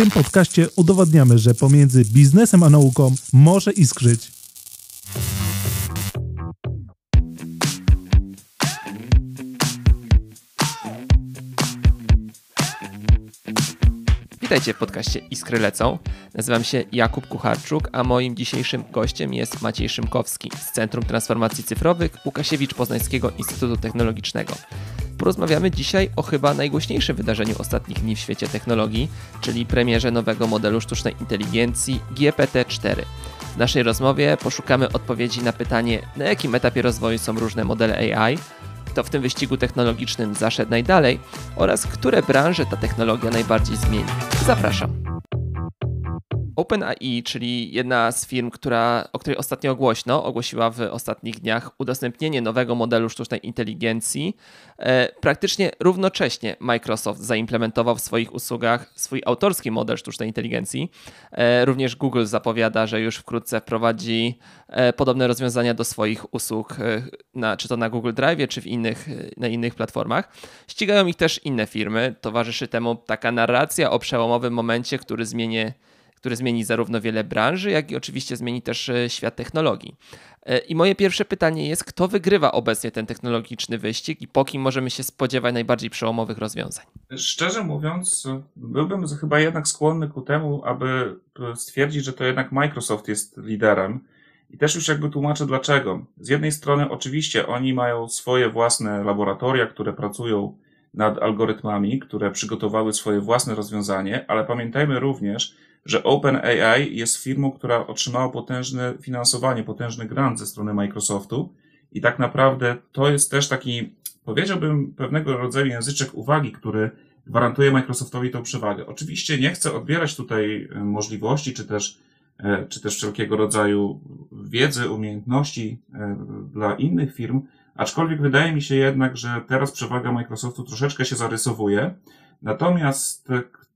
tym podcaście udowadniamy, że pomiędzy biznesem a nauką może iskrzyć. Witajcie w podcaście Iskry Lecą. Nazywam się Jakub Kucharczuk, a moim dzisiejszym gościem jest Maciej Szymkowski z Centrum Transformacji Cyfrowych Łukasiewicz Poznańskiego Instytutu Technologicznego. Porozmawiamy dzisiaj o chyba najgłośniejszym wydarzeniu ostatnich dni w świecie technologii, czyli premierze nowego modelu sztucznej inteligencji GPT-4. W naszej rozmowie poszukamy odpowiedzi na pytanie, na jakim etapie rozwoju są różne modele AI, kto w tym wyścigu technologicznym zaszedł najdalej oraz które branże ta technologia najbardziej zmieni. Zapraszam. OpenAI, czyli jedna z firm, która, o której ostatnio głośno, ogłosiła w ostatnich dniach udostępnienie nowego modelu sztucznej inteligencji. E, praktycznie równocześnie Microsoft zaimplementował w swoich usługach swój autorski model sztucznej inteligencji. E, również Google zapowiada, że już wkrótce wprowadzi e, podobne rozwiązania do swoich usług, na, czy to na Google Drive, czy w innych, na innych platformach. Ścigają ich też inne firmy. Towarzyszy temu taka narracja o przełomowym momencie, który zmieni który zmieni zarówno wiele branży, jak i oczywiście zmieni też e, świat technologii. E, I moje pierwsze pytanie jest, kto wygrywa obecnie ten technologiczny wyścig i po kim możemy się spodziewać najbardziej przełomowych rozwiązań? Szczerze mówiąc, byłbym chyba jednak skłonny ku temu, aby stwierdzić, że to jednak Microsoft jest liderem. I też już jakby tłumaczę dlaczego. Z jednej strony, oczywiście, oni mają swoje własne laboratoria, które pracują nad algorytmami, które przygotowały swoje własne rozwiązanie, ale pamiętajmy również, że OpenAI jest firmą, która otrzymała potężne finansowanie, potężny grant ze strony Microsoftu i tak naprawdę to jest też taki, powiedziałbym, pewnego rodzaju języczek uwagi, który gwarantuje Microsoftowi tą przewagę. Oczywiście nie chcę odbierać tutaj e, możliwości, czy też, e, czy też wszelkiego rodzaju wiedzy, umiejętności e, dla innych firm, aczkolwiek wydaje mi się jednak, że teraz przewaga Microsoftu troszeczkę się zarysowuje. Natomiast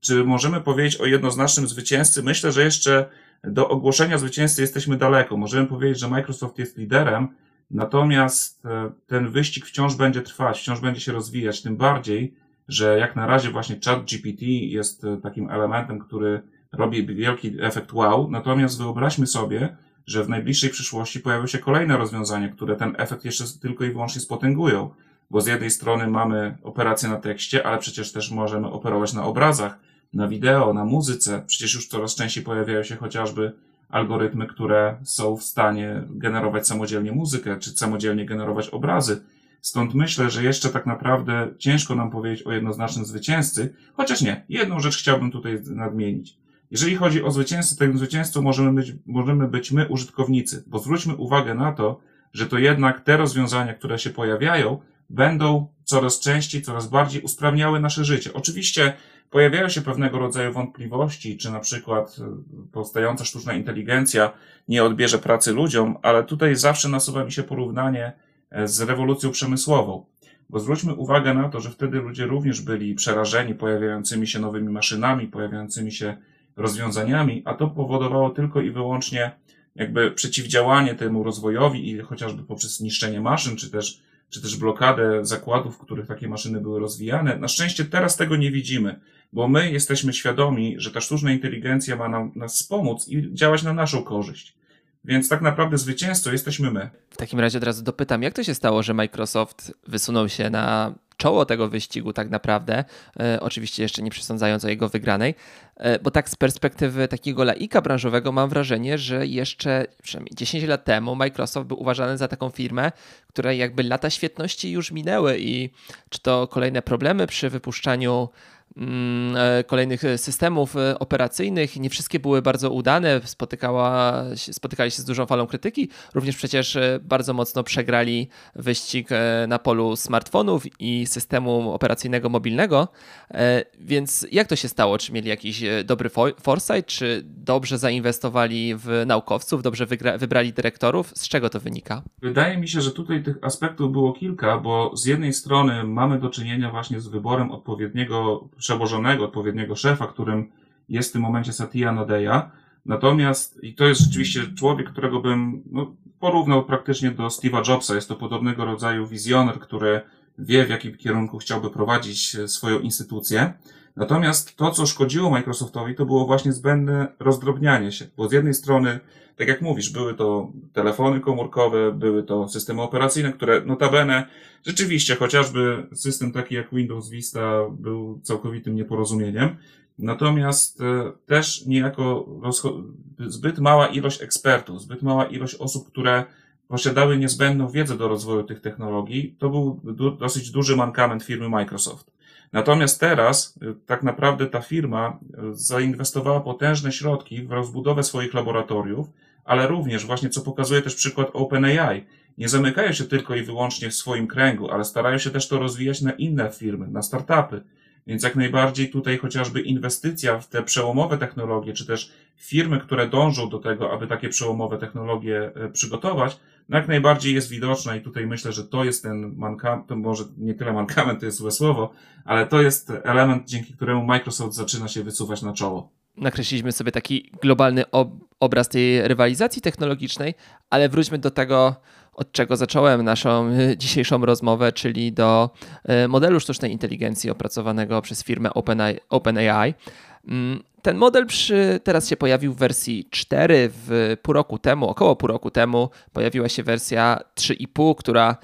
czy możemy powiedzieć o jednoznacznym zwycięzcy? Myślę, że jeszcze do ogłoszenia zwycięzcy jesteśmy daleko. Możemy powiedzieć, że Microsoft jest liderem, natomiast e, ten wyścig wciąż będzie trwać, wciąż będzie się rozwijać, tym bardziej, że jak na razie właśnie ChatGPT jest e, takim elementem, który robi wielki efekt wow, natomiast wyobraźmy sobie, że w najbliższej przyszłości pojawią się kolejne rozwiązania, które ten efekt jeszcze tylko i wyłącznie spotęgują. Bo z jednej strony mamy operację na tekście, ale przecież też możemy operować na obrazach, na wideo, na muzyce. Przecież już coraz częściej pojawiają się chociażby algorytmy, które są w stanie generować samodzielnie muzykę, czy samodzielnie generować obrazy. Stąd myślę, że jeszcze tak naprawdę ciężko nam powiedzieć o jednoznacznym zwycięzcy, chociaż nie, jedną rzecz chciałbym tutaj nadmienić. Jeżeli chodzi o zwycięzcę, tym zwycięzcą możemy być, możemy być my, użytkownicy, bo zwróćmy uwagę na to, że to jednak te rozwiązania, które się pojawiają, będą coraz częściej, coraz bardziej usprawniały nasze życie. Oczywiście pojawiają się pewnego rodzaju wątpliwości, czy na przykład e, powstająca sztuczna inteligencja nie odbierze pracy ludziom, ale tutaj zawsze nasuwa mi się porównanie e, z rewolucją przemysłową. Bo zwróćmy uwagę na to, że wtedy ludzie również byli przerażeni pojawiającymi się nowymi maszynami, pojawiającymi się rozwiązaniami, a to powodowało tylko i wyłącznie jakby przeciwdziałanie temu rozwojowi i chociażby poprzez niszczenie maszyn, czy też czy też blokadę zakładów, w których takie maszyny były rozwijane. Na szczęście teraz tego nie widzimy, bo my jesteśmy świadomi, że ta sztuczna inteligencja ma nam, nas wspomóc i działać na naszą korzyść. Więc tak naprawdę zwycięzcą jesteśmy my. W takim razie od razu dopytam, jak to się stało, że Microsoft wysunął się na czoło tego wyścigu tak naprawdę, e, oczywiście jeszcze nie przesądzając o jego wygranej, e, bo tak z perspektywy takiego laika branżowego mam wrażenie, że jeszcze przynajmniej 10 lat temu Microsoft był uważany za taką firmę, której jakby lata świetności już minęły i czy to kolejne problemy przy wypuszczaniu kolejnych systemów e, operacyjnych. Nie wszystkie były bardzo udane, spotykała, spotykali się z dużą falą krytyki. Również przecież e, bardzo mocno przegrali wyścig na polu smartfonów i systemu operacyjnego mobilnego. Więc jak to się stało? Czy mieli jakiś dobry foresight, czy dobrze zainwestowali w naukowców, dobrze wybrali dyrektorów? Z czego to wynika? Wydaje mi się, że tutaj tych aspektów było kilka, bo z jednej strony mamy do czynienia właśnie z wyborem odpowiedniego przełożonego, odpowiedniego szefa, którym jest w tym momencie Satya Nadella. Natomiast, i to jest rzeczywiście człowiek, którego bym no, porównał praktycznie do Steve'a Jobsa. Jest to podobnego rodzaju wizjoner, który wie, w jakim kierunku chciałby prowadzić swoją instytucję. Natomiast to, co szkodziło Microsoftowi, to było właśnie zbędne rozdrobnianie się, bo z jednej strony, tak jak mówisz, były to telefony komórkowe, były to systemy operacyjne, które notabene rzeczywiście, chociażby system taki jak Windows Vista był całkowitym nieporozumieniem, Natomiast e, też niejako zbyt mała ilość ekspertów, zbyt mała ilość osób, które posiadały niezbędną wiedzę do rozwoju tych technologii, to był dosyć duży mankament firmy Microsoft. Natomiast teraz e, tak naprawdę ta firma e, zainwestowała potężne środki w rozbudowę swoich laboratoriów, ale również właśnie, co pokazuje też przykład OpenAI, nie zamykają się tylko i wyłącznie w swoim kręgu, ale starają się też to rozwijać na inne firmy, na startupy. Więc jak najbardziej tutaj chociażby inwestycja w te przełomowe technologie, czy też firmy, które dążą do tego, aby takie przełomowe technologie e, przygotować, jak najbardziej jest widoczna i tutaj myślę, że to jest ten mankament, może nie tyle mankament, to jest złe słowo, ale to jest element, dzięki któremu Microsoft zaczyna się wysuwać na czoło. Nakreśliliśmy sobie taki globalny ob obraz tej rywalizacji technologicznej, ale wróćmy do tego, od czego zacząłem naszą e, dzisiejszą rozmowę, czyli do e, modelu sztucznej inteligencji opracowanego przez firmę OpenAI. Mm, ten model przy, teraz się pojawił w wersji 4 w pół roku temu, około pół roku temu pojawiła się wersja 3,5, która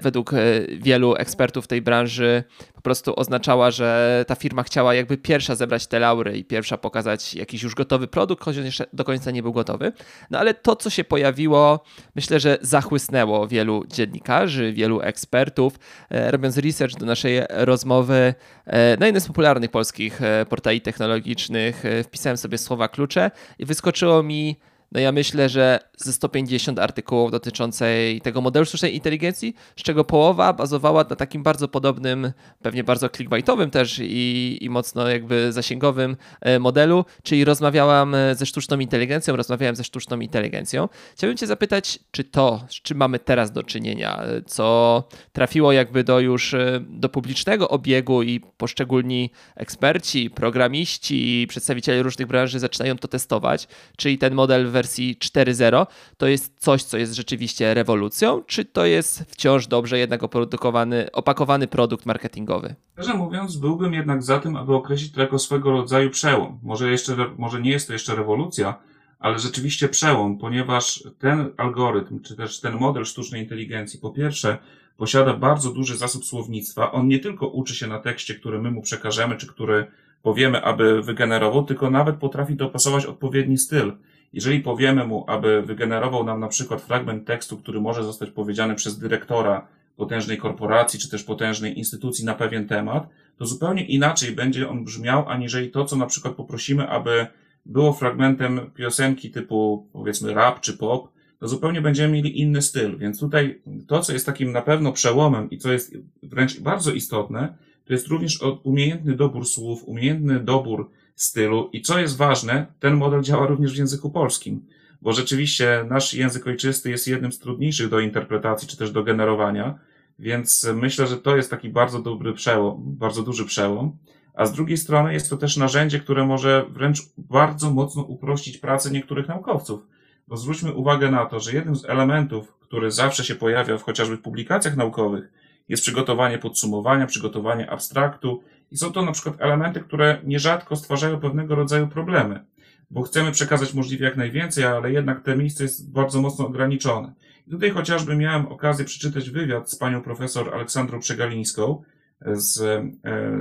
według wielu ekspertów tej branży prostu oznaczała, że ta firma chciała jakby pierwsza zebrać te laury i pierwsza pokazać jakiś już gotowy produkt, choć on jeszcze do końca nie był gotowy. No ale to, co się pojawiło, myślę, że zachłysnęło wielu dziennikarzy, wielu ekspertów. E, robiąc research do naszej rozmowy e, na jednym z popularnych polskich e, portali technologicznych, wpisałem sobie słowa klucze i wyskoczyło mi no ja myślę, że ze 150 artykułów dotyczącej tego modelu sztucznej inteligencji, z czego połowa bazowała na takim bardzo podobnym, pewnie bardzo clickbaitowym też i, i mocno jakby zasięgowym e, modelu, czyli rozmawiałam e, ze sztuczną inteligencją, rozmawiałem ze sztuczną inteligencją. Chciałbym Cię zapytać, czy to, z czym mamy teraz do czynienia, e, co trafiło jakby do już do publicznego obiegu i poszczególni eksperci, programiści i przedstawiciele różnych branży zaczynają to testować, czyli ten model wersji 4.0 to jest coś, co jest rzeczywiście rewolucją, czy to jest wciąż dobrze jednak oprodukowany, opakowany produkt marketingowy? Szczerze mówiąc, byłbym jednak za tym, aby określić to jako swego rodzaju przełom. Może, jeszcze, może nie jest to jeszcze rewolucja, ale rzeczywiście przełom, ponieważ ten algorytm, czy też ten model sztucznej inteligencji, po pierwsze, posiada bardzo duży zasób słownictwa. On nie tylko uczy się na tekście, który my mu przekażemy, czy który powiemy, aby wygenerował, tylko nawet potrafi dopasować odpowiedni styl. Jeżeli powiemy mu, aby wygenerował nam na przykład fragment tekstu, który może zostać powiedziany przez dyrektora potężnej korporacji, czy też potężnej instytucji na pewien temat, to zupełnie inaczej będzie on brzmiał, aniżeli to, co na przykład poprosimy, aby było fragmentem piosenki typu, powiedzmy, rap czy pop, to zupełnie będziemy mieli inny styl. Więc tutaj to, co jest takim na pewno przełomem i co jest wręcz bardzo istotne, to jest również umiejętny dobór słów, umiejętny dobór stylu. I co jest ważne, ten model działa również w języku polskim, bo rzeczywiście nasz język ojczysty jest jednym z trudniejszych do interpretacji czy też do generowania, więc myślę, że to jest taki bardzo dobry przełom, bardzo duży przełom. A z drugiej strony jest to też narzędzie, które może wręcz bardzo mocno uprościć pracę niektórych naukowców. Bo zwróćmy uwagę na to, że jednym z elementów, który zawsze się pojawia w chociażby w publikacjach naukowych, jest przygotowanie podsumowania, przygotowanie abstraktu i są to na przykład elementy, które nierzadko stwarzają pewnego rodzaju problemy, bo chcemy przekazać możliwie jak najwięcej, ale jednak te miejsce jest bardzo mocno ograniczone. I tutaj chociażby miałem okazję przeczytać wywiad z panią profesor Aleksandrą Przegalińską z, e,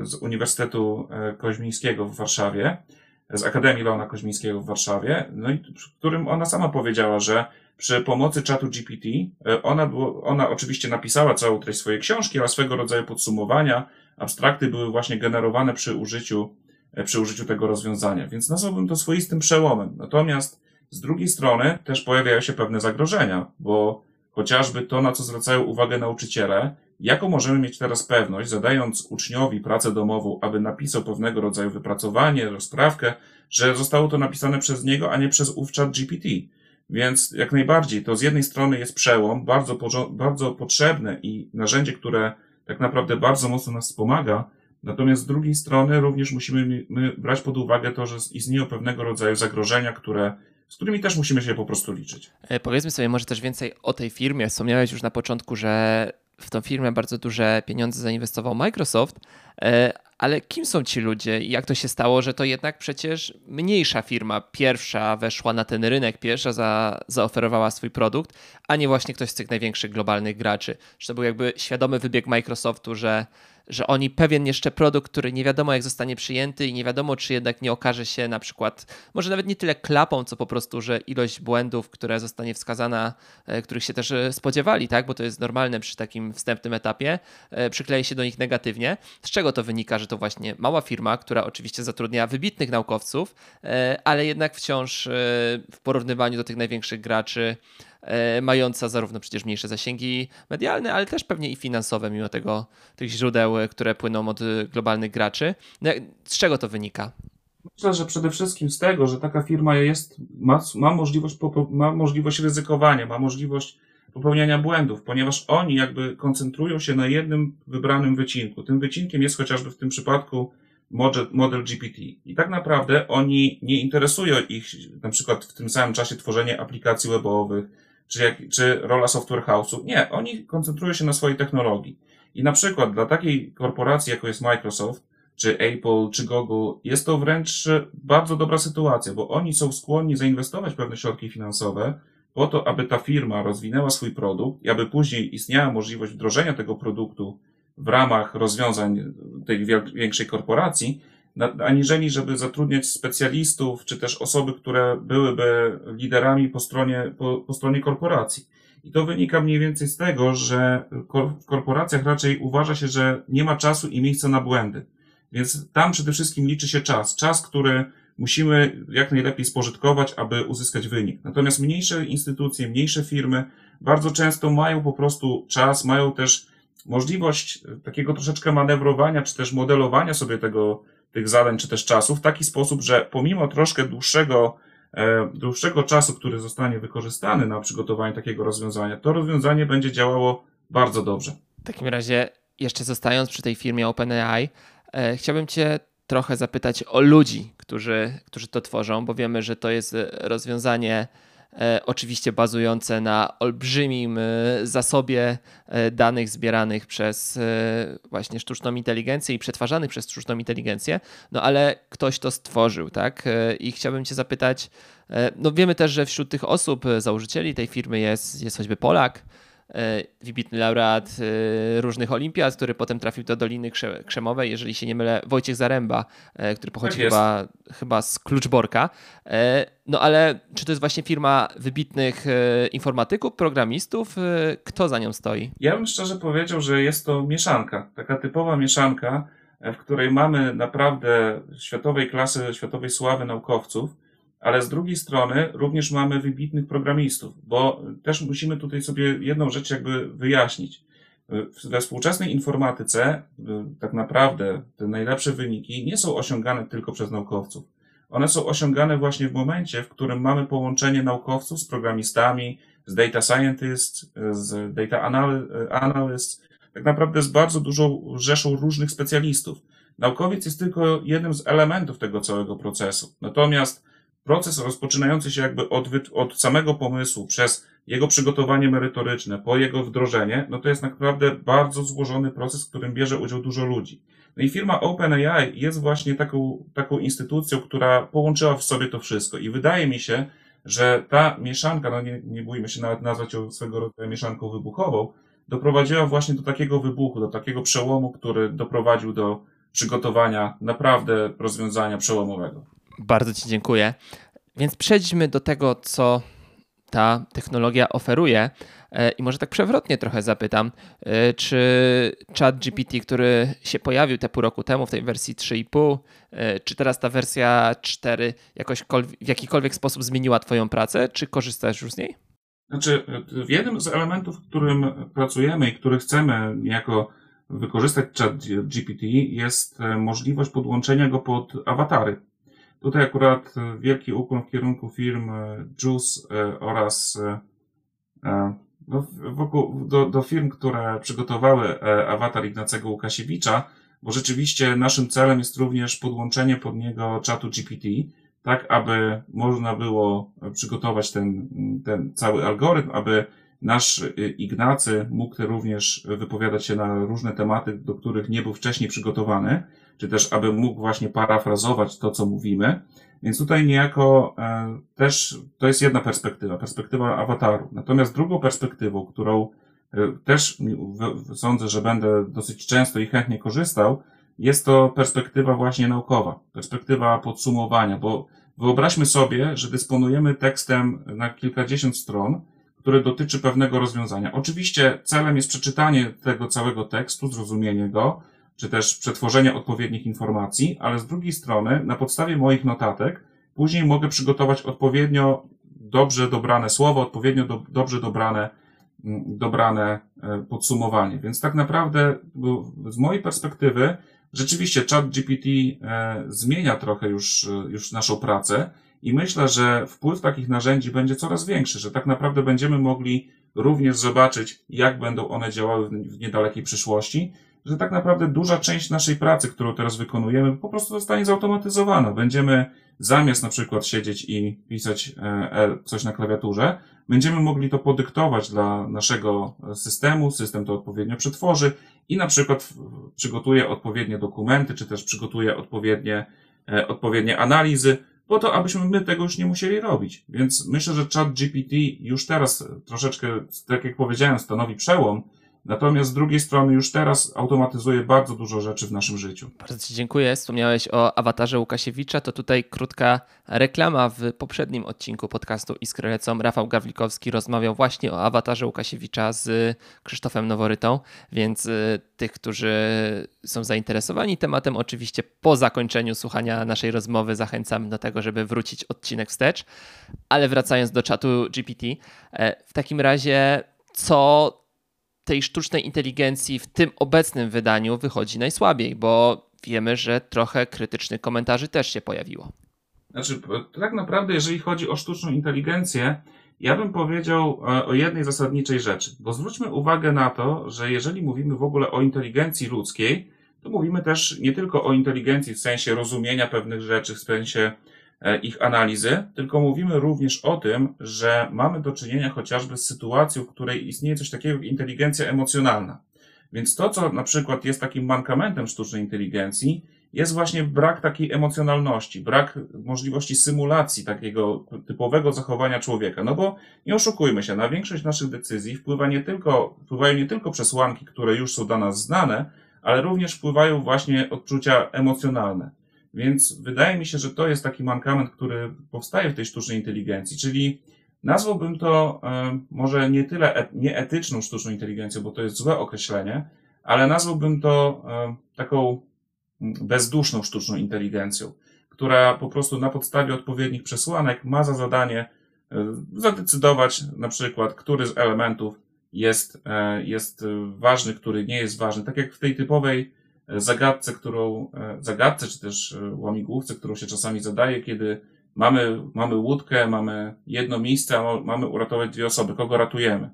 z Uniwersytetu e, Koźmińskiego w Warszawie, z Akademii Leona Koźmińskiego w Warszawie, no i w którym ona sama powiedziała, że przy pomocy czatu GPT, e, ona, było, ona oczywiście napisała całą treść swojej książki, ale swego rodzaju podsumowania, abstrakty były właśnie generowane przy użyciu, e, przy użyciu tego rozwiązania, więc nazwałbym to swoistym przełomem. Natomiast z drugiej strony też pojawiają się pewne zagrożenia, bo chociażby to, na co zwracają uwagę nauczyciele, jaką możemy mieć teraz pewność, zadając uczniowi pracę domową, aby napisał pewnego rodzaju wypracowanie, rozprawkę, że zostało to napisane przez niego, a nie przez ów chat GPT. Więc jak najbardziej to z jednej strony jest przełom, bardzo, bardzo potrzebne i narzędzie, które tak naprawdę bardzo mocno nas wspomaga, natomiast z drugiej strony również musimy brać pod uwagę to, że istnieją pewnego rodzaju zagrożenia, które z którymi też musimy się po prostu liczyć. E, powiedzmy sobie może też więcej o tej firmie. Wspomniałeś już na początku, że w tą firmę bardzo duże pieniądze zainwestował Microsoft, e, ale kim są ci ludzie i jak to się stało, że to jednak przecież mniejsza firma pierwsza weszła na ten rynek, pierwsza za, zaoferowała swój produkt, a nie właśnie ktoś z tych największych globalnych graczy. Że to był jakby świadomy wybieg Microsoftu, że że oni pewien jeszcze produkt, który nie wiadomo jak zostanie przyjęty i nie wiadomo, czy jednak nie okaże się na przykład, może nawet nie tyle klapą, co po prostu, że ilość błędów, która zostanie wskazana, e, których się też e, spodziewali, tak, bo to jest normalne przy takim wstępnym etapie, e, przyklei się do nich negatywnie. Z czego to wynika, że to właśnie mała firma, która oczywiście zatrudnia wybitnych naukowców, ale jednak wciąż w porównywaniu do tych największych graczy mająca zarówno przecież mniejsze zasięgi medialne, ale też pewnie i finansowe, mimo tego tych źródeł, e, które płyną od e, globalnych graczy. No, z czego to wynika? Myślę, że przede wszystkim z tego, że taka firma jest, ma, ma, możliwość, ma możliwość ryzykowania, ma możliwość popełniania błędów, ponieważ oni jakby koncentrują się na jednym wybranym wycinku. Tym wycinkiem jest chociażby w tym przypadku model, model GPT. I tak naprawdę oni nie interesują ich na przykład w tym samym czasie tworzenie aplikacji webowych, czy, jak, czy rola software house'u. Nie, oni koncentrują się na swojej technologii. I na przykład dla takiej korporacji, jaką jest Microsoft, czy Apple, czy Google, jest to wręcz bardzo dobra sytuacja, bo oni są skłonni zainwestować pewne środki finansowe po to, aby ta firma rozwinęła swój produkt i aby później istniała możliwość wdrożenia tego produktu w ramach rozwiązań tej większej korporacji, aniżeli żeby zatrudniać specjalistów, czy też osoby, które byłyby liderami po stronie, po, po stronie korporacji. I to wynika mniej więcej z tego, że w korporacjach raczej uważa się, że nie ma czasu i miejsca na błędy. Więc tam przede wszystkim liczy się czas. Czas, który musimy jak najlepiej spożytkować, aby uzyskać wynik. Natomiast mniejsze instytucje, mniejsze firmy bardzo często mają po prostu czas, mają też możliwość takiego troszeczkę manewrowania, czy też modelowania sobie tego, tych zadań czy też czasu w taki sposób, że pomimo troszkę dłuższego, e, dłuższego czasu, który zostanie wykorzystany na przygotowanie takiego rozwiązania, to rozwiązanie będzie działało bardzo dobrze. W takim razie, jeszcze zostając przy tej firmie OpenAI, e, chciałbym Cię trochę zapytać o ludzi, którzy, którzy to tworzą, bo wiemy, że to jest rozwiązanie oczywiście bazujące na olbrzymim e, zasobie e, danych zbieranych przez właśnie sztuczną inteligencję i przetwarzanych przez sztuczną inteligencję, no ale ktoś to stworzył, tak? I chciałbym Cię zapytać, no wiemy też, że wśród tych osób, założycieli tej firmy jest, jest choćby Polak, E, wybitny laureat e, różnych olimpiad, który potem trafił do Doliny Krzemowej, jeżeli się nie mylę, Wojciech Zaręba, e, który pochodzi tak chyba, chyba z Kluczborka. No ale czy to jest właśnie firma wybitnych informatyków, programistów? Kto za nią stoi? Ja bym szczerze powiedział, że jest to mieszanka, taka typowa mieszanka, w której mamy naprawdę światowej klasy, światowej sławy naukowców, ale z drugiej strony również mamy wybitnych programistów, bo też musimy tutaj sobie jedną rzecz jakby wyjaśnić. We współczesnej informatyce tak naprawdę te najlepsze wyniki nie są osiągane tylko przez naukowców. One są osiągane właśnie w momencie, w którym mamy połączenie naukowców z programistami, z data scientist, z data analyst, tak naprawdę z bardzo dużą rzeszą różnych specjalistów. Naukowiec jest tylko jednym z elementów tego całego procesu. Natomiast proces rozpoczynający się jakby od, od samego pomysłu, przez jego przygotowanie merytoryczne, po jego wdrożenie, no to jest naprawdę bardzo złożony proces, w którym bierze udział dużo ludzi. No i firma OpenAI jest właśnie taką, taką instytucją, która połączyła w sobie to wszystko. I wydaje mi się, że ta mieszanka, no nie, nie bójmy się nawet nazwać ją swego rodzaju mieszanką wybuchową, doprowadziła właśnie do takiego wybuchu, do takiego przełomu, który doprowadził do przygotowania naprawdę rozwiązania przełomowego. Bardzo Ci dziękuję. Więc przejdźmy do tego, co ta technologia oferuje. E, I może tak przewrotnie trochę zapytam, e, czy chat GPT, który się pojawił te pół roku temu w tej wersji 3,5, e, czy teraz ta wersja 4 jakoś w jakikolwiek sposób zmieniła Twoją pracę, czy korzystasz już z niej? Znaczy, jednym z elementów, w którym pracujemy i który chcemy jako wykorzystać chat GPT jest możliwość podłączenia go pod awatary. Tutaj akurat e, wielki ukłon w kierunku firm e, JUICE e, oraz no, wokół, do, do firm, które przygotowały awatar Ignacego Łukasiewicza, bo rzeczywiście naszym celem jest również podłączenie pod niego czatu GPT, tak aby można było przygotować ten, ten cały algorytm, aby nasz Ignacy mógł również wypowiadać się na różne tematy, do których nie był wcześniej przygotowany. Czy też aby mógł właśnie parafrazować to, co mówimy. Więc tutaj niejako e, też to jest jedna perspektywa, perspektywa awataru. Natomiast drugą perspektywą, którą e, też sądzę, że będę dosyć często i chętnie korzystał, jest to perspektywa właśnie naukowa, perspektywa podsumowania, bo wyobraźmy sobie, że dysponujemy tekstem na kilkadziesiąt stron, który dotyczy pewnego rozwiązania. Oczywiście celem jest przeczytanie tego całego tekstu, zrozumienie go, czy też przetworzenie odpowiednich informacji, ale z drugiej strony, na podstawie moich notatek, później mogę przygotować odpowiednio dobrze dobrane słowo, odpowiednio do, dobrze dobrane, mm, dobrane e, podsumowanie. Więc tak naprawdę, z mojej perspektywy, rzeczywiście chat GPT e, zmienia trochę już, e, już naszą pracę i myślę, że wpływ takich narzędzi będzie coraz większy, że tak naprawdę będziemy mogli również zobaczyć, jak będą one działały w niedalekiej przyszłości, że tak naprawdę duża część naszej pracy, którą teraz wykonujemy, po prostu zostanie zautomatyzowana. Będziemy zamiast na przykład siedzieć i pisać e, coś na klawiaturze, będziemy mogli to podyktować dla naszego systemu, system to odpowiednio przetworzy i na przykład przygotuje odpowiednie dokumenty, czy też przygotuje odpowiednie, e, odpowiednie analizy, po to, abyśmy my tego już nie musieli robić. Więc myślę, że chat GPT już teraz troszeczkę, tak jak powiedziałem, stanowi przełom, Natomiast z drugiej strony już teraz automatyzuje bardzo dużo rzeczy w naszym życiu. Bardzo Ci dziękuję. Wspomniałeś o awatarze Łukasiewicza. To tutaj krótka reklama. W poprzednim odcinku podcastu Iskry lecą Rafał Gawlikowski rozmawiał właśnie o awatarze Łukasiewicza z Krzysztofem Noworytą, więc y, tych, którzy są zainteresowani tematem, oczywiście po zakończeniu słuchania naszej rozmowy zachęcamy do tego, żeby wrócić odcinek wstecz. Ale wracając do czatu GPT, e, w takim razie co tej sztucznej inteligencji w tym obecnym wydaniu wychodzi najsłabiej, bo wiemy, że trochę krytycznych komentarzy też się pojawiło. Znaczy, tak naprawdę, jeżeli chodzi o sztuczną inteligencję, ja bym powiedział e, o jednej zasadniczej rzeczy, bo zwróćmy uwagę na to, że jeżeli mówimy w ogóle o inteligencji ludzkiej, to mówimy też nie tylko o inteligencji w sensie rozumienia pewnych rzeczy, w sensie ich analizy, tylko mówimy również o tym, że mamy do czynienia chociażby z sytuacją, w której istnieje coś takiego jak inteligencja emocjonalna. Więc to, co na przykład jest takim mankamentem sztucznej inteligencji, jest właśnie brak takiej emocjonalności, brak możliwości symulacji takiego typowego zachowania człowieka. No bo nie oszukujmy się, na większość naszych decyzji wpływa nie tylko, wpływają nie tylko przesłanki, które już są dla nas znane, ale również wpływają właśnie odczucia emocjonalne. Więc wydaje mi się, że to jest taki mankament, który powstaje w tej sztucznej inteligencji, czyli nazwałbym to e, może nie tyle et, nieetyczną sztuczną inteligencją, bo to jest złe określenie, ale nazwałbym to e, taką bezduszną sztuczną inteligencją, która po prostu na podstawie odpowiednich przesłanek ma za zadanie e, zadecydować na przykład, który z elementów jest, jest ważny, który nie jest ważny. Tak jak w tej typowej zagadce, którą, e, zagadce, czy też e, łamigłówce, którą się czasami zadaje, kiedy mamy, mamy łódkę, mamy jedno miejsce, a mamy uratować dwie osoby. Kogo ratujemy?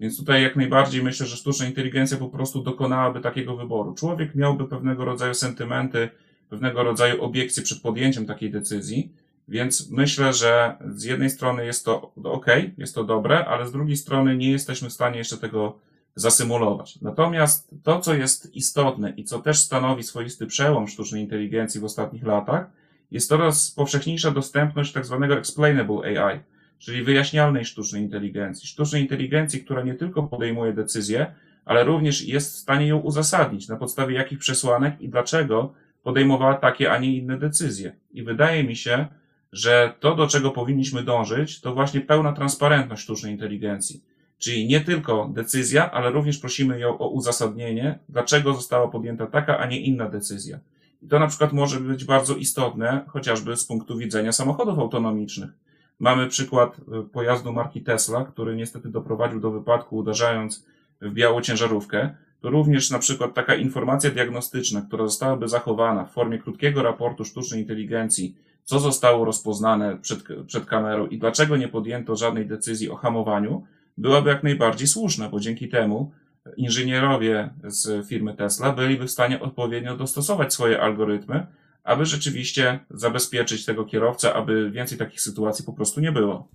Więc tutaj jak najbardziej myślę, że sztuczna inteligencja po prostu dokonałaby takiego wyboru. Człowiek miałby pewnego rodzaju sentymenty, pewnego rodzaju obiekcje przed podjęciem takiej decyzji, więc myślę, że z jednej strony jest to ok, jest to dobre, ale z drugiej strony nie jesteśmy w stanie jeszcze tego zasymulować. Natomiast to, co jest istotne i co też stanowi swoisty przełom sztucznej inteligencji w ostatnich latach, jest coraz powszechniejsza dostępność tak zwanego explainable AI, czyli wyjaśnialnej sztucznej inteligencji. Sztucznej inteligencji, która nie tylko podejmuje decyzje, ale również jest w stanie ją uzasadnić, na podstawie jakich przesłanek i dlaczego podejmowała takie, a nie inne decyzje. I wydaje mi się, że to, do czego powinniśmy dążyć, to właśnie pełna transparentność sztucznej inteligencji Czyli nie tylko decyzja, ale również prosimy ją o uzasadnienie, dlaczego została podjęta taka, a nie inna decyzja. I to na przykład może być bardzo istotne, chociażby z punktu widzenia samochodów autonomicznych. Mamy przykład y, pojazdu marki Tesla, który niestety doprowadził do wypadku, uderzając w białą ciężarówkę. To również na przykład taka informacja diagnostyczna, która zostałaby zachowana w formie krótkiego raportu sztucznej inteligencji, co zostało rozpoznane przed, przed kamerą i dlaczego nie podjęto żadnej decyzji o hamowaniu, byłaby jak najbardziej słuszna, bo dzięki temu inżynierowie z firmy Tesla byliby w stanie odpowiednio dostosować swoje algorytmy, aby rzeczywiście zabezpieczyć tego kierowcę, aby więcej takich sytuacji po prostu nie było.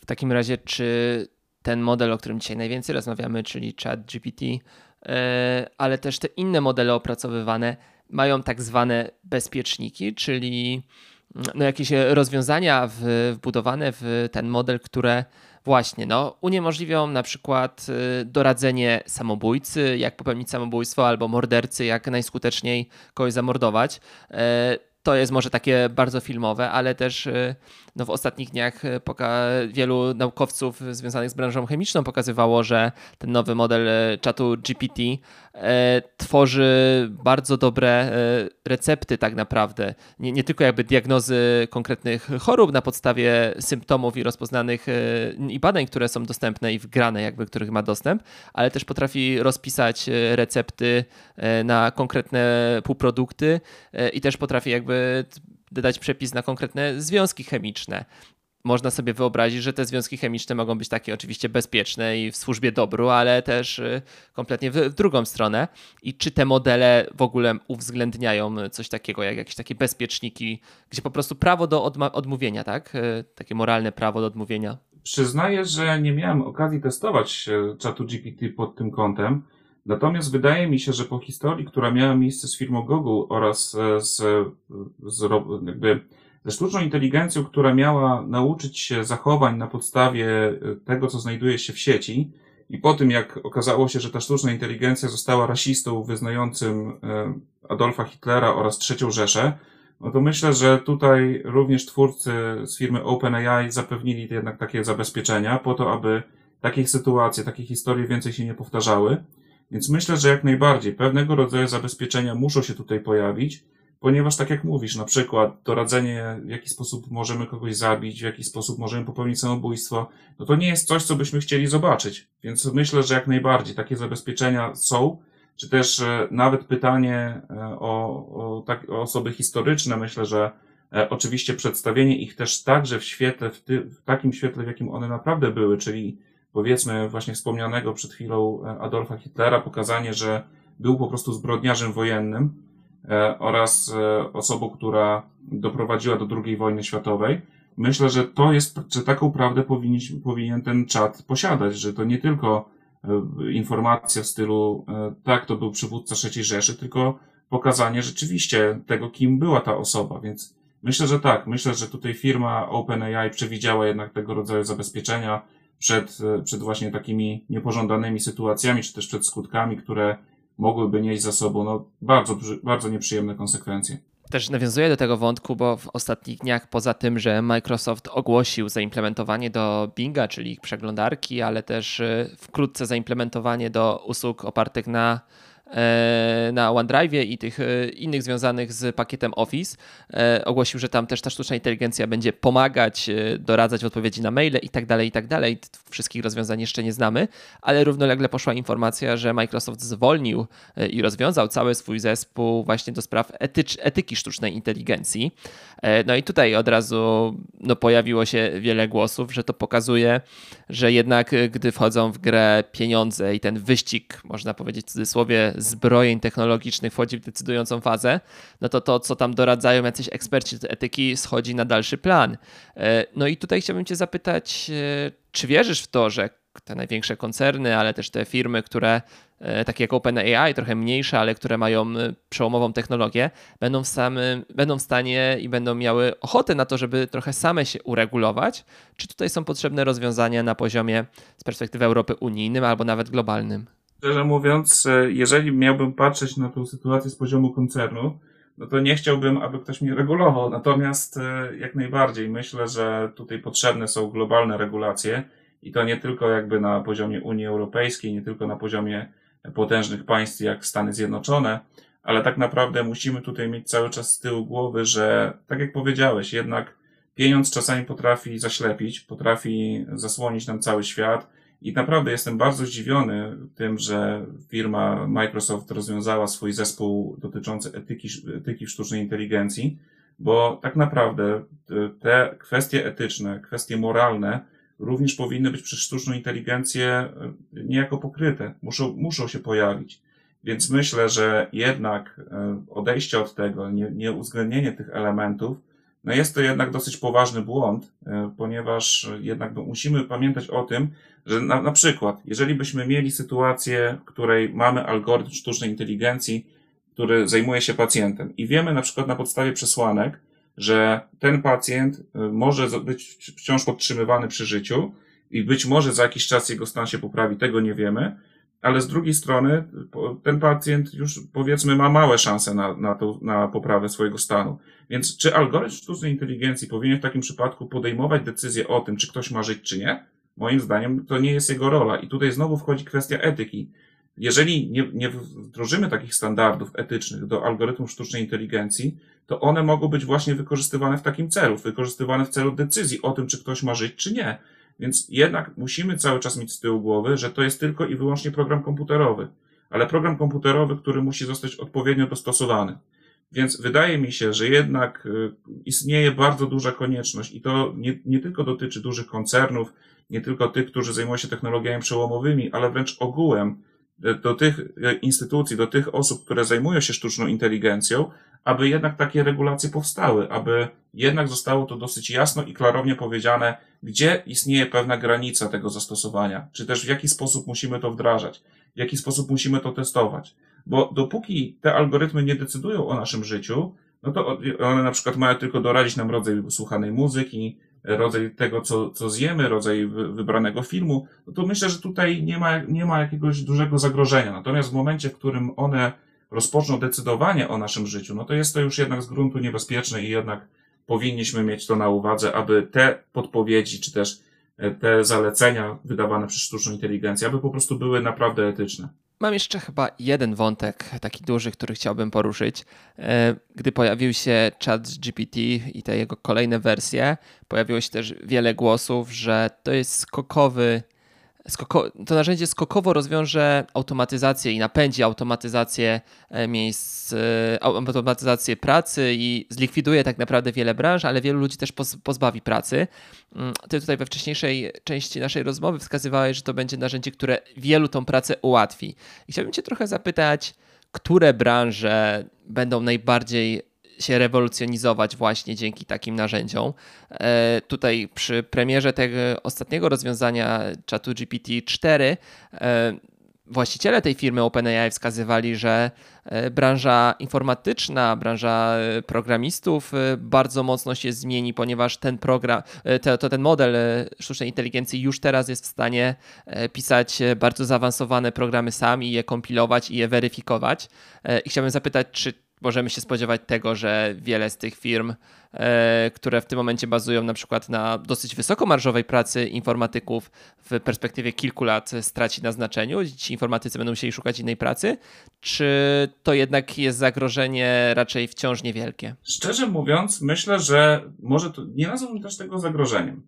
W takim razie, czy ten model, o którym dzisiaj najwięcej rozmawiamy, czyli ChatGPT, e, ale też te inne modele opracowywane, mają tak zwane bezpieczniki, czyli no, jakieś rozwiązania wbudowane w ten model, które właśnie no, uniemożliwią na przykład y, doradzenie samobójcy, jak popełnić samobójstwo, albo mordercy, jak najskuteczniej kogoś zamordować. E, to jest może takie bardzo filmowe, ale też no w ostatnich dniach y, wielu naukowców związanych z branżą chemiczną pokazywało, że ten nowy model y, czatu GPT e, tworzy bardzo dobre e, recepty tak naprawdę. Nie, nie tylko jakby diagnozy konkretnych chorób na podstawie symptomów i rozpoznanych e, i badań, które są dostępne i wgrane jakby, których ma dostęp, ale też potrafi rozpisać recepty na konkretne półprodukty i też potrafi jakby dać przepis na konkretne związki chemiczne. Można sobie wyobrazić, że te związki chemiczne mogą być takie oczywiście bezpieczne i w służbie dobru, ale też y, kompletnie w, drugą stronę. I czy te modele w ogóle uwzględniają coś takiego, jak jakieś takie bezpieczniki, gdzie po prostu prawo do odmówienia, tak? Y, takie moralne prawo do odmówienia. Przyznaję, że nie miałem okazji testować czatu GPT pod tym kątem. Natomiast wydaje mi się, że po historii, która miała miejsce z firmą Google oraz e, z, z, jakby ze sztuczną inteligencją, która miała nauczyć się zachowań na podstawie e, tego, co znajduje się w sieci, i po tym, jak okazało się, że ta sztuczna inteligencja została rasistą wyznającym e, Adolfa Hitlera oraz trzecią Rzeszę, no to myślę, że tutaj również twórcy z firmy OpenAI zapewnili jednak takie zabezpieczenia po to, aby takich sytuacji, takie historie więcej się nie powtarzały. Więc myślę, że jak najbardziej. Pewnego rodzaju zabezpieczenia muszą się tutaj pojawić, ponieważ tak jak mówisz, na przykład doradzenie, w jaki sposób możemy kogoś zabić, w jaki sposób możemy popełnić samobójstwo, no to nie jest coś, co byśmy chcieli zobaczyć. Więc myślę, że jak najbardziej takie zabezpieczenia są, czy też e, nawet pytanie e, o, o, tak, o osoby historyczne, myślę, że e, oczywiście przedstawienie ich też także w świetle, w, ty, w takim świetle, w jakim one naprawdę były, czyli powiedzmy właśnie wspomnianego przed chwilą e, Adolfa Hitlera, pokazanie, że był po prostu zbrodniarzem wojennym e, oraz e, osobą, która doprowadziła do II wojny światowej. Myślę, że to jest, że taką prawdę powinien, powinien ten czat posiadać, że to nie tylko informacja w stylu tak, to był przywódca III Rzeszy, tylko pokazanie rzeczywiście tego, kim była ta osoba, więc myślę, że tak, myślę, że tutaj firma OpenAI przewidziała jednak tego rodzaju zabezpieczenia, przed, przed właśnie takimi niepożądanymi sytuacjami, czy też przed skutkami, które mogłyby nieść za sobą no, bardzo, bardzo nieprzyjemne konsekwencje. Też nawiązuję do tego wątku, bo w ostatnich dniach, poza tym, że Microsoft ogłosił zaimplementowanie do Binga, czyli ich przeglądarki, ale też y, wkrótce zaimplementowanie do usług opartych na na OneDrive i tych e, innych związanych z pakietem Office. E, ogłosił, że tam też ta sztuczna inteligencja będzie pomagać, doradzać w odpowiedzi na maile i tak dalej, i tak dalej. Wszystkich rozwiązań jeszcze nie znamy, ale równolegle poszła informacja, że Microsoft zwolnił i rozwiązał cały swój zespół właśnie do spraw etycz, etyki sztucznej inteligencji. No i tutaj od razu no, pojawiło się wiele głosów, że to pokazuje, że jednak gdy wchodzą w grę pieniądze i ten wyścig, można powiedzieć w cudzysłowie, zbrojeń technologicznych wchodzi w decydującą fazę, no to to, co tam doradzają jacyś eksperci etyki, schodzi na dalszy plan. E, no i tutaj chciałbym Cię zapytać, e, czy wierzysz w to, że te największe koncerny, ale też te firmy, które e, takie jak OpenAI, trochę mniejsze, ale które mają przełomową technologię, będą w, samym, będą w stanie i będą miały ochotę na to, żeby trochę same się uregulować? Czy tutaj są potrzebne rozwiązania na poziomie z perspektywy Europy unijnym albo nawet globalnym? Szczerze mówiąc, e, jeżeli miałbym patrzeć na tę sytuację z poziomu koncernu, no to nie chciałbym, aby ktoś mnie regulował. Natomiast e, jak najbardziej myślę, że tutaj potrzebne są globalne regulacje i to nie tylko jakby na poziomie Unii Europejskiej, nie tylko na poziomie potężnych państw jak Stany Zjednoczone, ale tak naprawdę musimy tutaj mieć cały czas z tyłu głowy, że tak jak powiedziałeś, jednak pieniądz czasami potrafi zaślepić, potrafi zasłonić nam cały świat i naprawdę jestem bardzo zdziwiony tym, że firma Microsoft rozwiązała swój zespół dotyczący etyki, etyki sztucznej inteligencji, bo tak naprawdę te kwestie etyczne, kwestie moralne również powinny być przez sztuczną inteligencję e, niejako pokryte, muszą, muszą się pojawić. Więc myślę, że jednak e, odejście od tego, nie, nie uwzględnienie tych elementów, no jest to jednak dosyć poważny błąd, e, ponieważ jednak musimy pamiętać o tym, że na, na przykład, jeżeli byśmy mieli sytuację, w której mamy algorytm sztucznej inteligencji, który zajmuje się pacjentem i wiemy na przykład na podstawie przesłanek, że ten pacjent y, może być wciąż podtrzymywany przy życiu i być może za jakiś czas jego stan się poprawi, tego nie wiemy, ale z drugiej strony ten pacjent już powiedzmy ma małe szanse na, na, to, na poprawę swojego stanu. Więc czy algorytm sztucznej inteligencji powinien w takim przypadku podejmować decyzję o tym, czy ktoś ma żyć, czy nie? Moim zdaniem to nie jest jego rola. I tutaj znowu wchodzi kwestia etyki. Jeżeli nie, nie wdrożymy takich standardów etycznych do algorytmów sztucznej inteligencji, to one mogą być właśnie wykorzystywane w takim celu, wykorzystywane w celu decyzji o tym, czy ktoś ma żyć, czy nie. Więc jednak musimy cały czas mieć z tyłu głowy, że to jest tylko i wyłącznie program komputerowy, ale program komputerowy, który musi zostać odpowiednio dostosowany. Więc wydaje mi się, że jednak y, istnieje bardzo duża konieczność i to nie, nie tylko dotyczy dużych koncernów, nie tylko tych, którzy zajmują się technologiami przełomowymi, ale wręcz ogółem y, do tych y, instytucji, do tych osób, które zajmują się sztuczną inteligencją, aby jednak takie regulacje powstały, aby jednak zostało to dosyć jasno i klarownie powiedziane, gdzie istnieje pewna granica tego zastosowania, czy też w jaki sposób musimy to wdrażać, w jaki sposób musimy to testować. Bo dopóki te algorytmy nie decydują o naszym życiu, no to one na przykład mają tylko doradzić nam rodzaj słuchanej muzyki, rodzaj tego, co, co zjemy, rodzaj wybranego filmu, no to myślę, że tutaj nie ma, nie ma jakiegoś dużego zagrożenia. Natomiast w momencie, w którym one rozpoczną decydowanie o naszym życiu, no to jest to już jednak z gruntu niebezpieczne i jednak powinniśmy mieć to na uwadze, aby te podpowiedzi, czy też e, te zalecenia wydawane przez sztuczną inteligencję, aby po prostu były naprawdę etyczne. Mam jeszcze chyba jeden wątek, taki duży, który chciałbym poruszyć. E, gdy pojawił się chat GPT i te jego kolejne wersje, pojawiło się też wiele głosów, że to jest skokowy skoko, to narzędzie skokowo rozwiąże automatyzację i napędzi automatyzację e, miejsc, e, automatyzację pracy i zlikwiduje tak naprawdę wiele branż, ale wielu ludzi też pozbawi pracy. Mm, ty tutaj we wcześniejszej części naszej rozmowy wskazywałeś, że to będzie narzędzie, które wielu tą pracę ułatwi. I chciałbym Cię trochę zapytać, które branże będą najbardziej się rewolucjonizować właśnie dzięki takim narzędziom. E, tutaj przy premierze tego ostatniego rozwiązania czatu GPT-4 e, właściciele tej firmy OpenAI wskazywali, że e, branża informatyczna, branża programistów bardzo mocno się zmieni, ponieważ ten program, to, to, ten model sztucznej inteligencji już teraz jest w stanie pisać bardzo zaawansowane programy sam i je kompilować i je weryfikować. I chciałbym zapytać, czy możemy się spodziewać tego, że wiele z tych firm, e, które w tym momencie bazują na przykład na dosyć wysokomarżowej pracy informatyków, w perspektywie kilku lat straci na znaczeniu. Ci informatycy będą musieli szukać innej pracy, czy to jednak jest zagrożenie raczej wciąż niewielkie? Szczerze mówiąc, myślę, że może to, nie nazwałbym też tego zagrożeniem.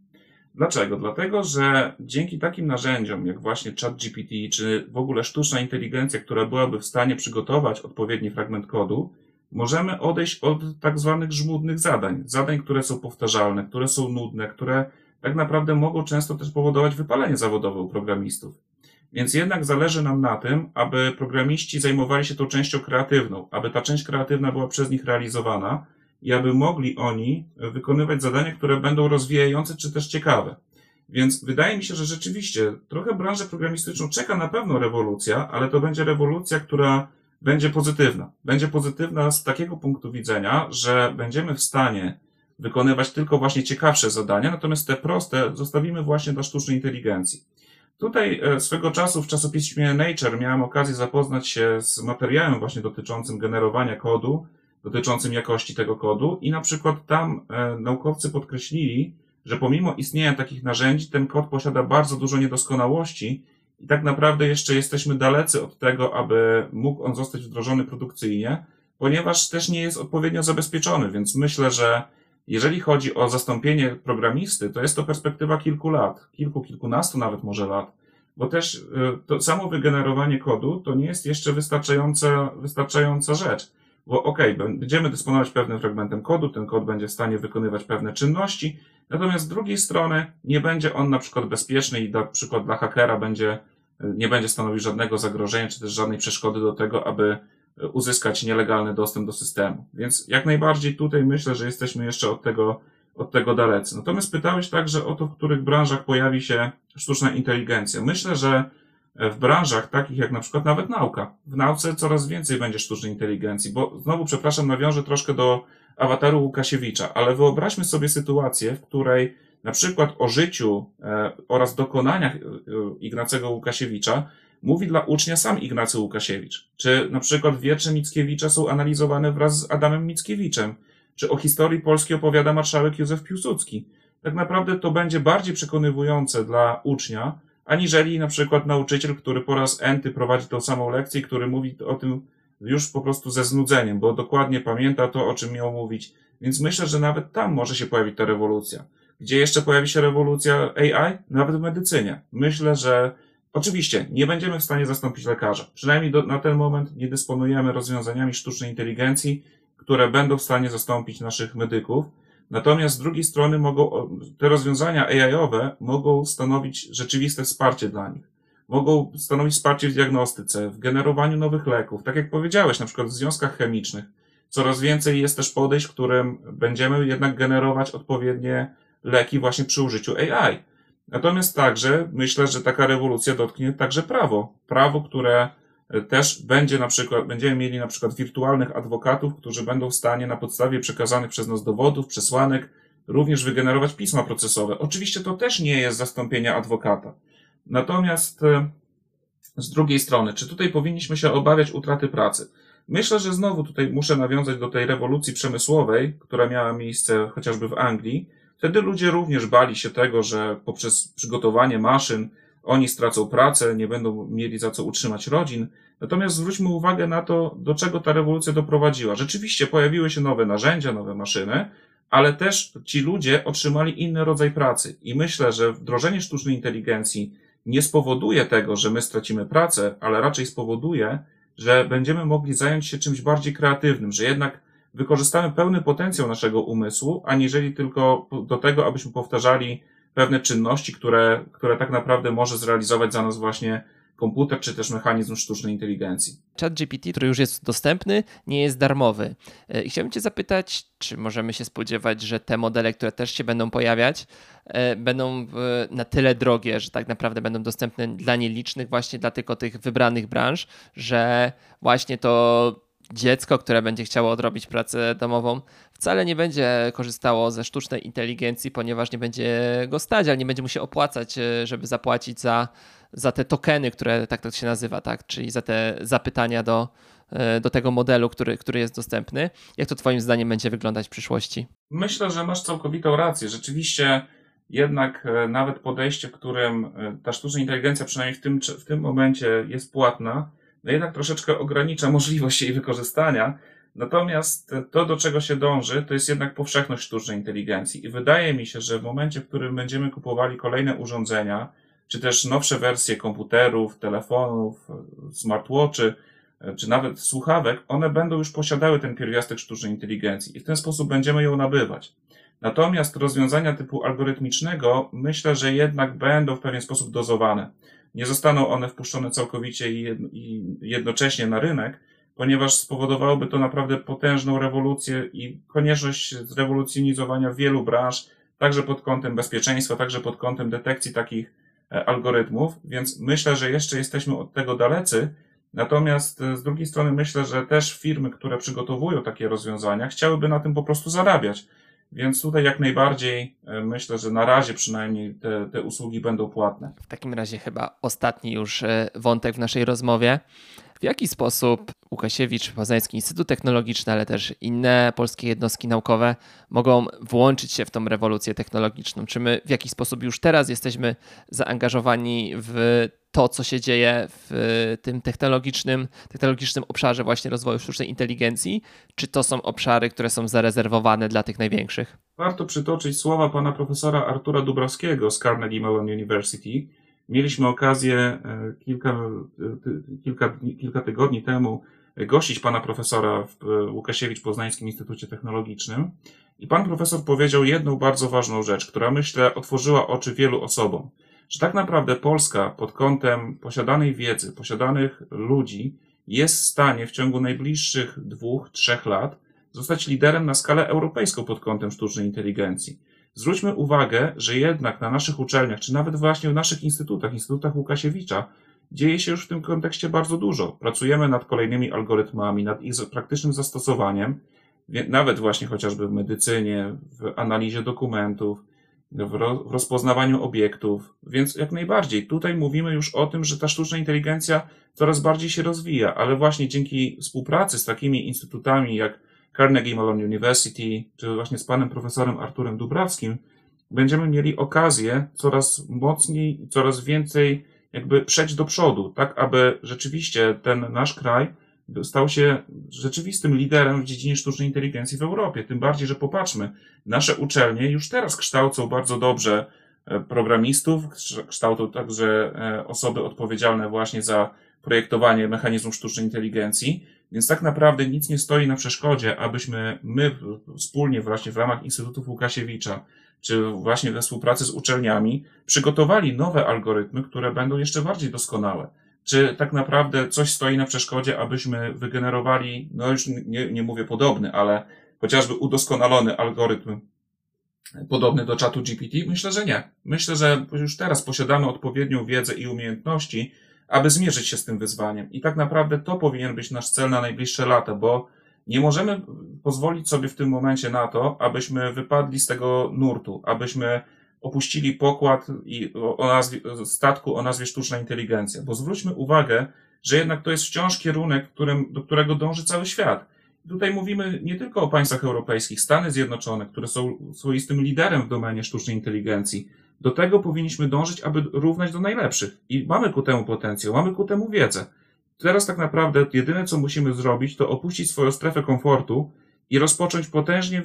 Dlaczego? Dlatego, że dzięki takim narzędziom, jak właśnie ChatGPT, czy w ogóle sztuczna inteligencja, która byłaby w stanie przygotować odpowiedni fragment kodu, możemy odejść od tak zwanych żmudnych zadań. Zadań, które są powtarzalne, które są nudne, które tak naprawdę mogą często też powodować wypalenie zawodowe u programistów. Więc jednak zależy nam na tym, aby programiści zajmowali się tą częścią kreatywną, aby ta część kreatywna była przez nich realizowana i aby mogli oni wykonywać zadania, które będą rozwijające czy też ciekawe. Więc wydaje mi się, że rzeczywiście trochę branżę programistyczną czeka na pewno rewolucja, ale to będzie rewolucja, która będzie pozytywna. Będzie pozytywna z takiego punktu widzenia, że będziemy w stanie wykonywać tylko właśnie ciekawsze zadania, natomiast te proste zostawimy właśnie dla sztucznej inteligencji. Tutaj e, swego czasu w czasopiśmie Nature miałem okazję zapoznać się z materiałem właśnie dotyczącym generowania kodu, dotyczącym jakości tego kodu i na przykład tam e, naukowcy podkreślili, że pomimo istnienia takich narzędzi, ten kod posiada bardzo dużo niedoskonałości i tak naprawdę jeszcze jesteśmy dalecy od tego, aby mógł on zostać wdrożony produkcyjnie, ponieważ też nie jest odpowiednio zabezpieczony, więc myślę, że jeżeli chodzi o zastąpienie programisty, to jest to perspektywa kilku lat, kilku, kilkunastu nawet może lat, bo też y, to samo wygenerowanie kodu to nie jest jeszcze wystarczająca, wystarczająca rzecz. Bo okej, okay, będziemy dysponować pewnym fragmentem kodu, ten kod będzie w stanie wykonywać pewne czynności, Natomiast z drugiej strony nie będzie on na przykład bezpieczny i na przykład dla hakera będzie, nie będzie stanowił żadnego zagrożenia, czy też żadnej przeszkody do tego, aby uzyskać nielegalny dostęp do systemu. Więc jak najbardziej tutaj myślę, że jesteśmy jeszcze od tego, od tego dalecy. Natomiast pytałeś także o to, w których branżach pojawi się sztuczna inteligencja. Myślę, że w branżach takich jak na przykład nawet nauka. W nauce coraz więcej będzie sztucznej inteligencji, bo znowu, przepraszam, nawiążę troszkę do awataru Łukasiewicza, ale wyobraźmy sobie sytuację, w której na przykład o życiu e, oraz dokonaniach e, Ignacego Łukasiewicza mówi dla ucznia sam Ignacy Łukasiewicz. Czy na przykład wiersze Mickiewicza są analizowane wraz z Adamem Mickiewiczem? Czy o historii Polski opowiada marszałek Józef Piłsudski? Tak naprawdę to będzie bardziej przekonywujące dla ucznia, aniżeli na przykład nauczyciel, który po raz enty prowadzi tą samą lekcję, który mówi o tym już po prostu ze znudzeniem, bo dokładnie pamięta to, o czym miał mówić. Więc myślę, że nawet tam może się pojawić ta rewolucja. Gdzie jeszcze pojawi się rewolucja AI? Nawet w medycynie. Myślę, że oczywiście nie będziemy w stanie zastąpić lekarza. Przynajmniej do, na ten moment nie dysponujemy rozwiązaniami sztucznej inteligencji, które będą w stanie zastąpić naszych medyków. Natomiast z drugiej strony mogą, te rozwiązania AI-owe mogą stanowić rzeczywiste wsparcie dla nich. Mogą stanowić wsparcie w diagnostyce, w generowaniu nowych leków. Tak jak powiedziałeś, na przykład w związkach chemicznych. Coraz więcej jest też podejść, którym będziemy jednak generować odpowiednie leki właśnie przy użyciu AI. Natomiast także myślę, że taka rewolucja dotknie także prawo. Prawo, które też będzie na przykład, będziemy mieli na przykład wirtualnych adwokatów, którzy będą w stanie na podstawie przekazanych przez nas dowodów, przesłanek, również wygenerować pisma procesowe. Oczywiście to też nie jest zastąpienie adwokata. Natomiast e, z drugiej strony, czy tutaj powinniśmy się obawiać utraty pracy? Myślę, że znowu tutaj muszę nawiązać do tej rewolucji przemysłowej, która miała miejsce chociażby w Anglii. Wtedy ludzie również bali się tego, że poprzez przygotowanie maszyn oni stracą pracę, nie będą mieli za co utrzymać rodzin. Natomiast zwróćmy uwagę na to, do czego ta rewolucja doprowadziła. Rzeczywiście pojawiły się nowe narzędzia, nowe maszyny, ale też ci ludzie otrzymali inny rodzaj pracy. I myślę, że wdrożenie sztucznej inteligencji nie spowoduje tego, że my stracimy pracę, ale raczej spowoduje, że będziemy mogli zająć się czymś bardziej kreatywnym, że jednak wykorzystamy pełny potencjał naszego umysłu, aniżeli tylko do tego, abyśmy powtarzali pewne czynności, które, które tak naprawdę może zrealizować za nas właśnie komputer czy też mechanizm sztucznej inteligencji. ChatGPT, który już jest dostępny, nie jest darmowy. E, I chciałbym Cię zapytać, czy możemy się spodziewać, że te modele, które też się będą pojawiać, e, będą na tyle drogie, że tak naprawdę będą dostępne dla nielicznych, właśnie dla tylko tych wybranych branż, że właśnie to dziecko, które będzie chciało odrobić pracę domową, wcale nie będzie korzystało ze sztucznej inteligencji, ponieważ nie będzie go stać, ale nie będzie mu się opłacać, e, żeby zapłacić za, za te tokeny, które tak to się nazywa, tak? czyli za te zapytania do, e, do tego modelu, który, który jest dostępny. Jak to Twoim zdaniem będzie wyglądać w przyszłości? Myślę, że masz całkowitą rację. Rzeczywiście jednak e, nawet podejście, w którym ta sztuczna inteligencja przynajmniej w tym, w tym momencie jest płatna, no jednak troszeczkę ogranicza możliwość jej wykorzystania. Natomiast to, do czego się dąży, to jest jednak powszechność sztucznej inteligencji. I wydaje mi się, że w momencie, w którym będziemy kupowali kolejne urządzenia, czy też nowsze wersje komputerów, telefonów, smartwatchy, czy nawet słuchawek, one będą już posiadały ten pierwiastek sztucznej inteligencji i w ten sposób będziemy ją nabywać. Natomiast rozwiązania typu algorytmicznego myślę, że jednak będą w pewien sposób dozowane nie zostaną one wpuszczone całkowicie i jednocześnie na rynek, ponieważ spowodowałoby to naprawdę potężną rewolucję i konieczność zrewolucjonizowania wielu branż, także pod kątem bezpieczeństwa, także pod kątem detekcji takich e, algorytmów, więc myślę, że jeszcze jesteśmy od tego dalecy. Natomiast e, z drugiej strony myślę, że też firmy, które przygotowują takie rozwiązania, chciałyby na tym po prostu zarabiać. Więc tutaj jak najbardziej e, myślę, że na razie przynajmniej te, te usługi będą płatne. W takim razie chyba ostatni już e, wątek w naszej rozmowie. W jaki sposób Łukasiewicz, Poznański Instytut Technologiczny, ale też inne polskie jednostki naukowe mogą włączyć się w tą rewolucję technologiczną? Czy my w jakiś sposób już teraz jesteśmy zaangażowani w to, co się dzieje w tym technologicznym, technologicznym obszarze właśnie rozwoju sztucznej inteligencji? Czy to są obszary, które są zarezerwowane dla tych największych? Warto przytoczyć słowa pana profesora Artura Dubrowskiego z Carnegie Mellon University. Mieliśmy okazję e, kilka, e, kilka, kilka tygodni temu gościć pana profesora w Łukasiewicz Poznańskim Instytucie Technologicznym. I pan profesor powiedział jedną bardzo ważną rzecz, która myślę otworzyła oczy wielu osobom że tak naprawdę Polska pod kątem posiadanej wiedzy, posiadanych ludzi jest w stanie w ciągu najbliższych dwóch, trzech lat zostać liderem na skalę europejską pod kątem sztucznej inteligencji. Zwróćmy uwagę, że jednak na naszych uczelniach, czy nawet właśnie w naszych instytutach, instytutach Łukasiewicza, dzieje się już w tym kontekście bardzo dużo. Pracujemy nad kolejnymi algorytmami, nad ich praktycznym zastosowaniem, nawet właśnie chociażby w medycynie, w analizie dokumentów, w, rozpoznawaniu obiektów, więc jak najbardziej. Tutaj mówimy już o tym, że ta sztuczna inteligencja coraz bardziej się rozwija, ale właśnie dzięki współpracy z takimi instytutami jak Carnegie Mellon University, czy właśnie z panem profesorem Arturem Dubrawskim, będziemy mieli okazję coraz mocniej, coraz więcej jakby przejść do przodu, tak aby rzeczywiście ten nasz kraj stał się rzeczywistym liderem w dziedzinie sztucznej inteligencji w Europie. Tym bardziej, że popatrzmy, nasze uczelnie już teraz kształcą bardzo dobrze e, programistów, kształcą także e, osoby odpowiedzialne właśnie za projektowanie mechanizmów sztucznej inteligencji, więc tak naprawdę nic nie stoi na przeszkodzie, abyśmy my wspólnie właśnie w ramach Instytutów Łukasiewicza, czy właśnie we współpracy z uczelniami, przygotowali nowe algorytmy, które będą jeszcze bardziej doskonałe. Czy tak naprawdę coś stoi na przeszkodzie, abyśmy wygenerowali, no już nie, nie mówię podobny, ale chociażby udoskonalony algorytm podobny do czatu GPT? Myślę, że nie. Myślę, że już teraz posiadamy odpowiednią wiedzę i umiejętności, aby zmierzyć się z tym wyzwaniem. I tak naprawdę to powinien być nasz cel na najbliższe lata, bo nie możemy pozwolić sobie w tym momencie na to, abyśmy wypadli z tego nurtu, abyśmy opuścili pokład i o nazwie, statku o nazwie sztuczna inteligencja. Bo zwróćmy uwagę, że jednak to jest wciąż kierunek, którym, do którego dąży cały świat. Tutaj mówimy nie tylko o państwach europejskich, Stany Zjednoczone, które są swoistym liderem w domenie sztucznej inteligencji. Do tego powinniśmy dążyć, aby równać do najlepszych. I mamy ku temu potencjał, mamy ku temu wiedzę. Teraz tak naprawdę jedyne, co musimy zrobić, to opuścić swoją strefę komfortu i rozpocząć potężnie,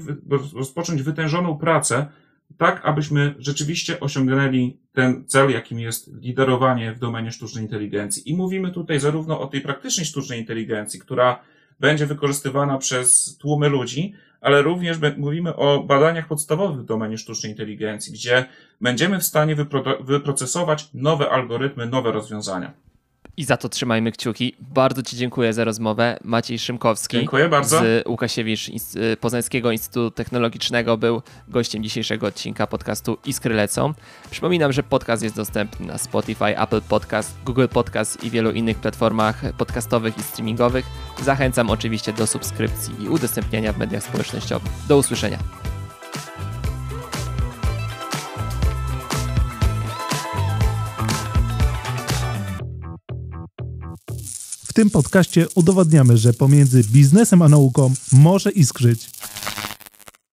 rozpocząć wytężoną pracę tak abyśmy rzeczywiście osiągnęli ten cel, jakim jest liderowanie w domenie sztucznej inteligencji. I mówimy tutaj zarówno o tej praktycznej sztucznej inteligencji, która będzie wykorzystywana przez tłumy ludzi, ale również mówimy o badaniach podstawowych w domenie sztucznej inteligencji, gdzie będziemy w stanie wyprocesować nowe algorytmy, nowe rozwiązania. I za to trzymajmy kciuki. Bardzo Ci dziękuję za rozmowę. Maciej Szymkowski dziękuję bardzo. z Łukasiewicz Poznańskiego Instytutu Technologicznego był gościem dzisiejszego odcinka podcastu Iskry Lecą. Przypominam, że podcast jest dostępny na Spotify, Apple Podcast, Google Podcast i wielu innych platformach podcastowych i streamingowych. Zachęcam oczywiście do subskrypcji i udostępniania w mediach społecznościowych. Do usłyszenia. W tym podcaście udowadniamy, że pomiędzy biznesem a nauką może iskrzyć.